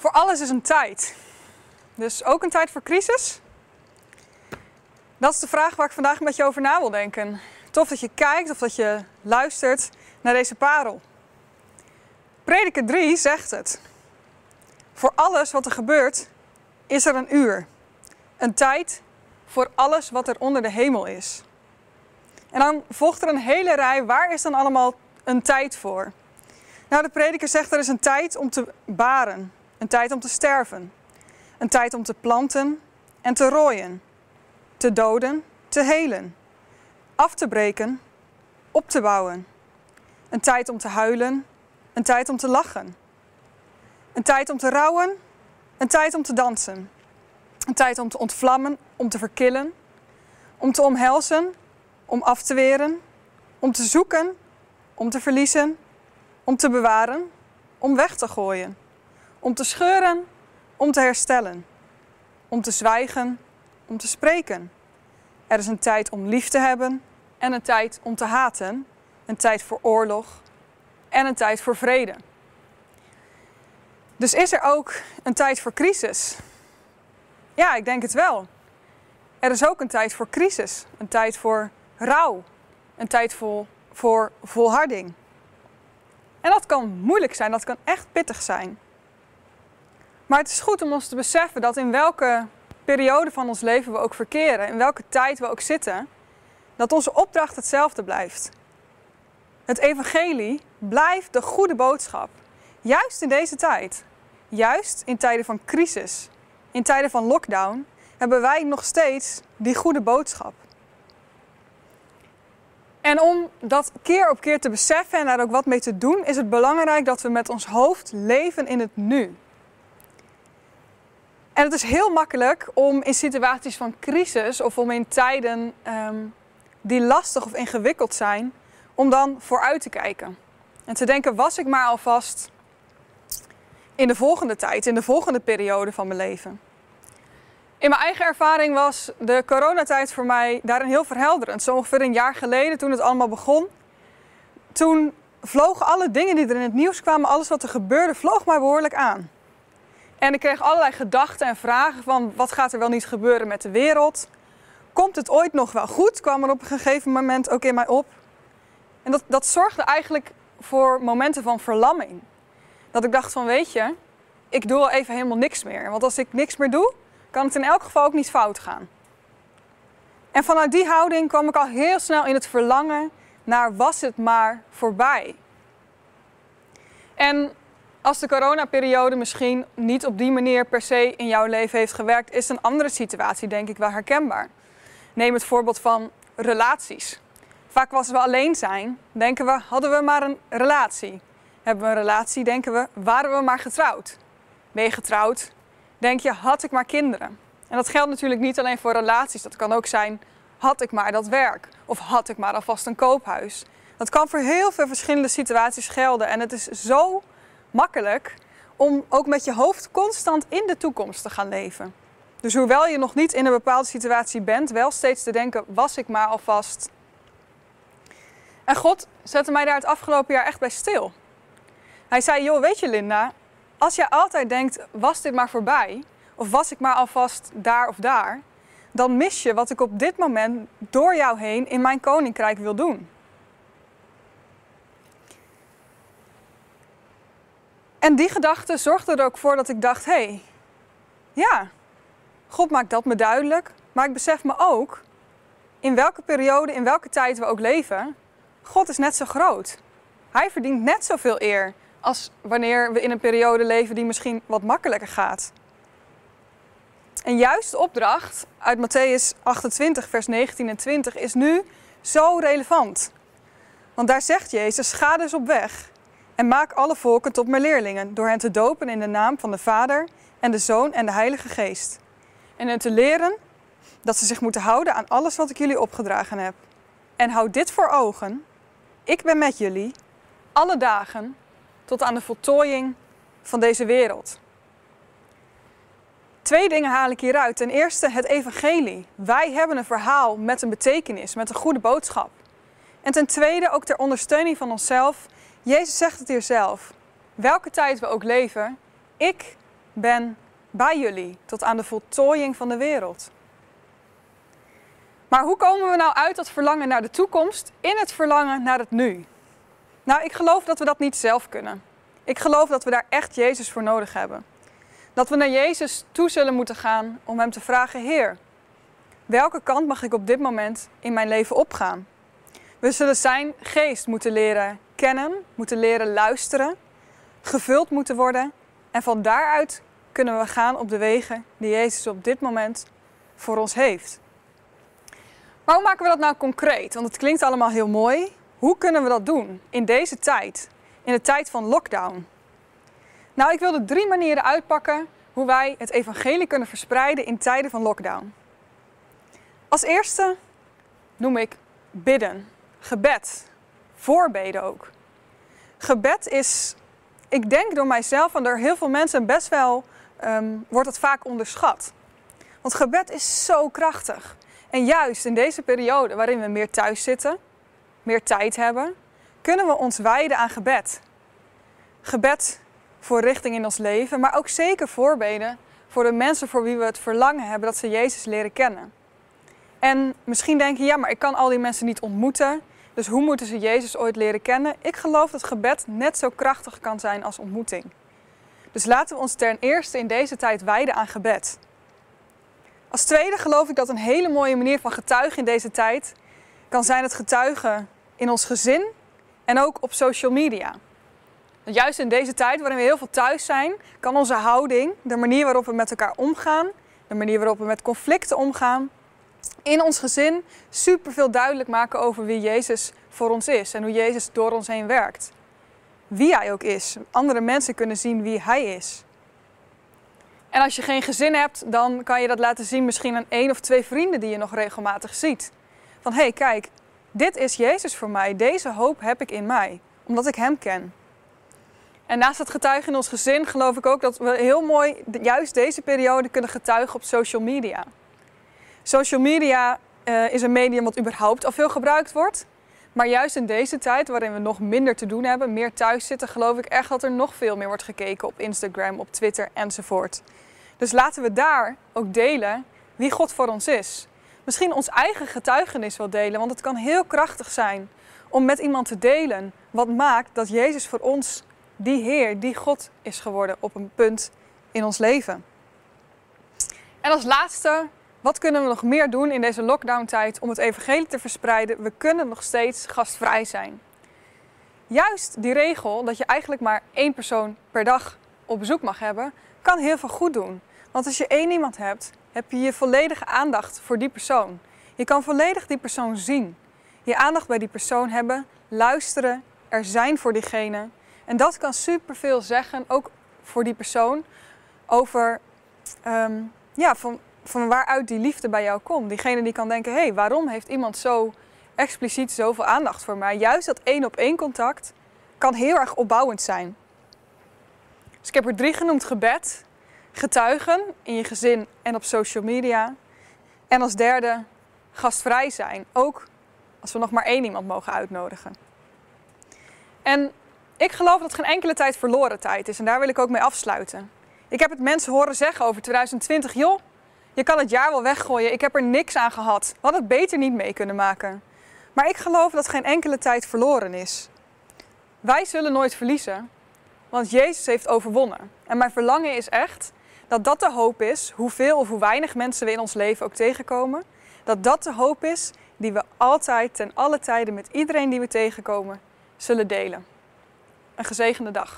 Voor alles is een tijd. Dus ook een tijd voor crisis? Dat is de vraag waar ik vandaag met je over na wil denken. Tof dat je kijkt of dat je luistert naar deze parel. Prediker 3 zegt het. Voor alles wat er gebeurt is er een uur. Een tijd voor alles wat er onder de hemel is. En dan volgt er een hele rij. Waar is dan allemaal een tijd voor? Nou, de prediker zegt er is een tijd om te baren. Een tijd om te sterven. Een tijd om te planten en te rooien. Te doden, te helen. Af te breken, op te bouwen. Een tijd om te huilen, een tijd om te lachen. Een tijd om te rouwen, een tijd om te dansen. Een tijd om te ontvlammen, om te verkillen. Om te omhelzen, om af te weren. Om te zoeken, om te verliezen. Om te bewaren, om weg te gooien om te scheuren, om te herstellen. Om te zwijgen, om te spreken. Er is een tijd om lief te hebben en een tijd om te haten. Een tijd voor oorlog en een tijd voor vrede. Dus is er ook een tijd voor crisis? Ja, ik denk het wel. Er is ook een tijd voor crisis, een tijd voor rouw, een tijd voor, voor volharding. En dat kan moeilijk zijn, dat kan echt pittig zijn. Maar het is goed om ons te beseffen dat in welke periode van ons leven we ook verkeren, in welke tijd we ook zitten, dat onze opdracht hetzelfde blijft. Het evangelie blijft de goede boodschap. Juist in deze tijd, juist in tijden van crisis, in tijden van lockdown, hebben wij nog steeds die goede boodschap. En om dat keer op keer te beseffen en daar ook wat mee te doen, is het belangrijk dat we met ons hoofd leven in het nu. En het is heel makkelijk om in situaties van crisis of om in tijden ehm, die lastig of ingewikkeld zijn, om dan vooruit te kijken. En te denken, was ik maar alvast in de volgende tijd, in de volgende periode van mijn leven. In mijn eigen ervaring was de coronatijd voor mij daarin heel verhelderend. Zo ongeveer een jaar geleden, toen het allemaal begon, toen vlogen alle dingen die er in het nieuws kwamen, alles wat er gebeurde, vloog mij behoorlijk aan. En ik kreeg allerlei gedachten en vragen van wat gaat er wel niet gebeuren met de wereld? Komt het ooit nog wel goed? Kwam er op een gegeven moment ook in mij op. En dat, dat zorgde eigenlijk voor momenten van verlamming. Dat ik dacht van weet je, ik doe al even helemaal niks meer. Want als ik niks meer doe, kan het in elk geval ook niet fout gaan. En vanuit die houding kwam ik al heel snel in het verlangen naar was het maar voorbij. En als de coronaperiode misschien niet op die manier per se in jouw leven heeft gewerkt, is een andere situatie denk ik wel herkenbaar. Neem het voorbeeld van relaties. Vaak als we alleen zijn, denken we, hadden we maar een relatie. Hebben we een relatie, denken we, waren we maar getrouwd. Ben je getrouwd, denk je, had ik maar kinderen. En dat geldt natuurlijk niet alleen voor relaties. Dat kan ook zijn, had ik maar dat werk. Of had ik maar alvast een koophuis. Dat kan voor heel veel verschillende situaties gelden. En het is zo makkelijk om ook met je hoofd constant in de toekomst te gaan leven. Dus hoewel je nog niet in een bepaalde situatie bent, wel steeds te denken: was ik maar alvast. En God zette mij daar het afgelopen jaar echt bij stil. Hij zei: Joh, weet je, Linda, als je altijd denkt: was dit maar voorbij? Of was ik maar alvast daar of daar? Dan mis je wat ik op dit moment door jou heen in mijn koninkrijk wil doen. En die gedachte zorgde er ook voor dat ik dacht: hé, hey, ja, God maakt dat me duidelijk. Maar ik besef me ook, in welke periode, in welke tijd we ook leven, God is net zo groot. Hij verdient net zoveel eer als wanneer we in een periode leven die misschien wat makkelijker gaat. En juist de opdracht uit Matthäus 28, vers 19 en 20 is nu zo relevant. Want daar zegt Jezus: ga dus op weg en maak alle volken tot mijn leerlingen, door hen te dopen in de naam van de Vader en de Zoon en de Heilige Geest. En hen te leren dat ze zich moeten houden aan alles wat ik jullie opgedragen heb. En houd dit voor ogen: ik ben met jullie alle dagen tot aan de voltooiing van deze wereld. Twee dingen haal ik hieruit. Ten eerste het evangelie. Wij hebben een verhaal met een betekenis, met een goede boodschap. En ten tweede ook ter ondersteuning van onszelf Jezus zegt het hier zelf. Welke tijd we ook leven, ik ben bij jullie tot aan de voltooiing van de wereld. Maar hoe komen we nou uit dat verlangen naar de toekomst in het verlangen naar het nu? Nou, ik geloof dat we dat niet zelf kunnen. Ik geloof dat we daar echt Jezus voor nodig hebben. Dat we naar Jezus toe zullen moeten gaan om Hem te vragen: Heer, welke kant mag ik op dit moment in mijn leven opgaan? We zullen Zijn geest moeten leren kennen, moeten leren luisteren, gevuld moeten worden en van daaruit kunnen we gaan op de wegen die Jezus op dit moment voor ons heeft. Maar hoe maken we dat nou concreet? Want het klinkt allemaal heel mooi. Hoe kunnen we dat doen in deze tijd? In de tijd van lockdown? Nou, ik wilde drie manieren uitpakken hoe wij het evangelie kunnen verspreiden in tijden van lockdown. Als eerste noem ik bidden, gebed, voorbeden ook. Gebed is, ik denk door mijzelf en door heel veel mensen best wel, ehm, wordt het vaak onderschat. Want gebed is zo krachtig. En juist in deze periode waarin we meer thuis zitten, meer tijd hebben, kunnen we ons wijden aan gebed. Gebed voor richting in ons leven, maar ook zeker voorbeden voor de mensen voor wie we het verlangen hebben dat ze Jezus leren kennen. En misschien denk je, ja, maar ik kan al die mensen niet ontmoeten, dus hoe moeten ze Jezus ooit leren kennen? Ik geloof dat gebed net zo krachtig kan zijn als ontmoeting. Dus laten we ons ten eerste in deze tijd wijden aan gebed. Als tweede geloof ik dat een hele mooie manier van getuigen in deze tijd kan zijn het getuigen in ons gezin en ook op social media. Juist in deze tijd waarin we heel veel thuis zijn, kan onze houding, de manier waarop we met elkaar omgaan, de manier waarop we met conflicten omgaan, in ons gezin superveel duidelijk maken over wie Jezus voor ons is en hoe Jezus door ons heen werkt. Wie Hij ook is. Andere mensen kunnen zien wie Hij is. En als je geen gezin hebt, dan kan je dat laten zien misschien aan één of twee vrienden die je nog regelmatig ziet. Van hé, hey, kijk, dit is Jezus voor mij. Deze hoop heb ik in mij, omdat ik Hem ken. En naast het getuigen in ons gezin geloof ik ook dat we heel mooi juist deze periode kunnen getuigen op social media. Social media uh, is een medium wat überhaupt al veel gebruikt wordt. Maar juist in deze tijd, waarin we nog minder te doen hebben, meer thuis zitten, geloof ik echt dat er nog veel meer wordt gekeken op Instagram, op Twitter enzovoort. Dus laten we daar ook delen wie God voor ons is. Misschien ons eigen getuigenis wel delen, want het kan heel krachtig zijn om met iemand te delen wat maakt dat Jezus voor ons die Heer, die God is geworden op een punt in ons leven. En als laatste, wat kunnen we nog meer doen in deze lockdown-tijd om het evangelie te verspreiden? We kunnen nog steeds gastvrij zijn. Juist die regel dat je eigenlijk maar één persoon per dag op bezoek mag hebben, kan heel veel goed doen. Want als je één iemand hebt, heb je je volledige aandacht voor die persoon. Je kan volledig die persoon zien. Je aandacht bij die persoon hebben, luisteren, er zijn voor diegene. En dat kan superveel zeggen, ook voor die persoon, over ehm, ja, van, van waaruit die liefde bij jou komt. Diegene die kan denken, hé, hey, waarom heeft iemand zo expliciet zoveel aandacht voor mij? Juist dat één op één contact kan heel erg opbouwend zijn. Dus ik heb er drie genoemd, gebed, getuigen in je gezin en op social media. En als derde, gastvrij zijn. Ook als we nog maar één iemand mogen uitnodigen. En ik geloof dat geen enkele tijd verloren tijd is. En daar wil ik ook mee afsluiten. Ik heb het mensen horen zeggen over 2020. Joh, je kan het jaar wel weggooien. Ik heb er niks aan gehad. We hadden het beter niet mee kunnen maken. Maar ik geloof dat geen enkele tijd verloren is. Wij zullen nooit verliezen. Want Jezus heeft overwonnen. En mijn verlangen is echt dat dat de hoop is, hoeveel of hoe weinig mensen we in ons leven ook tegenkomen, dat dat de hoop is die we altijd ten alle tijden met iedereen die we tegenkomen zullen delen. Een gezegende dag.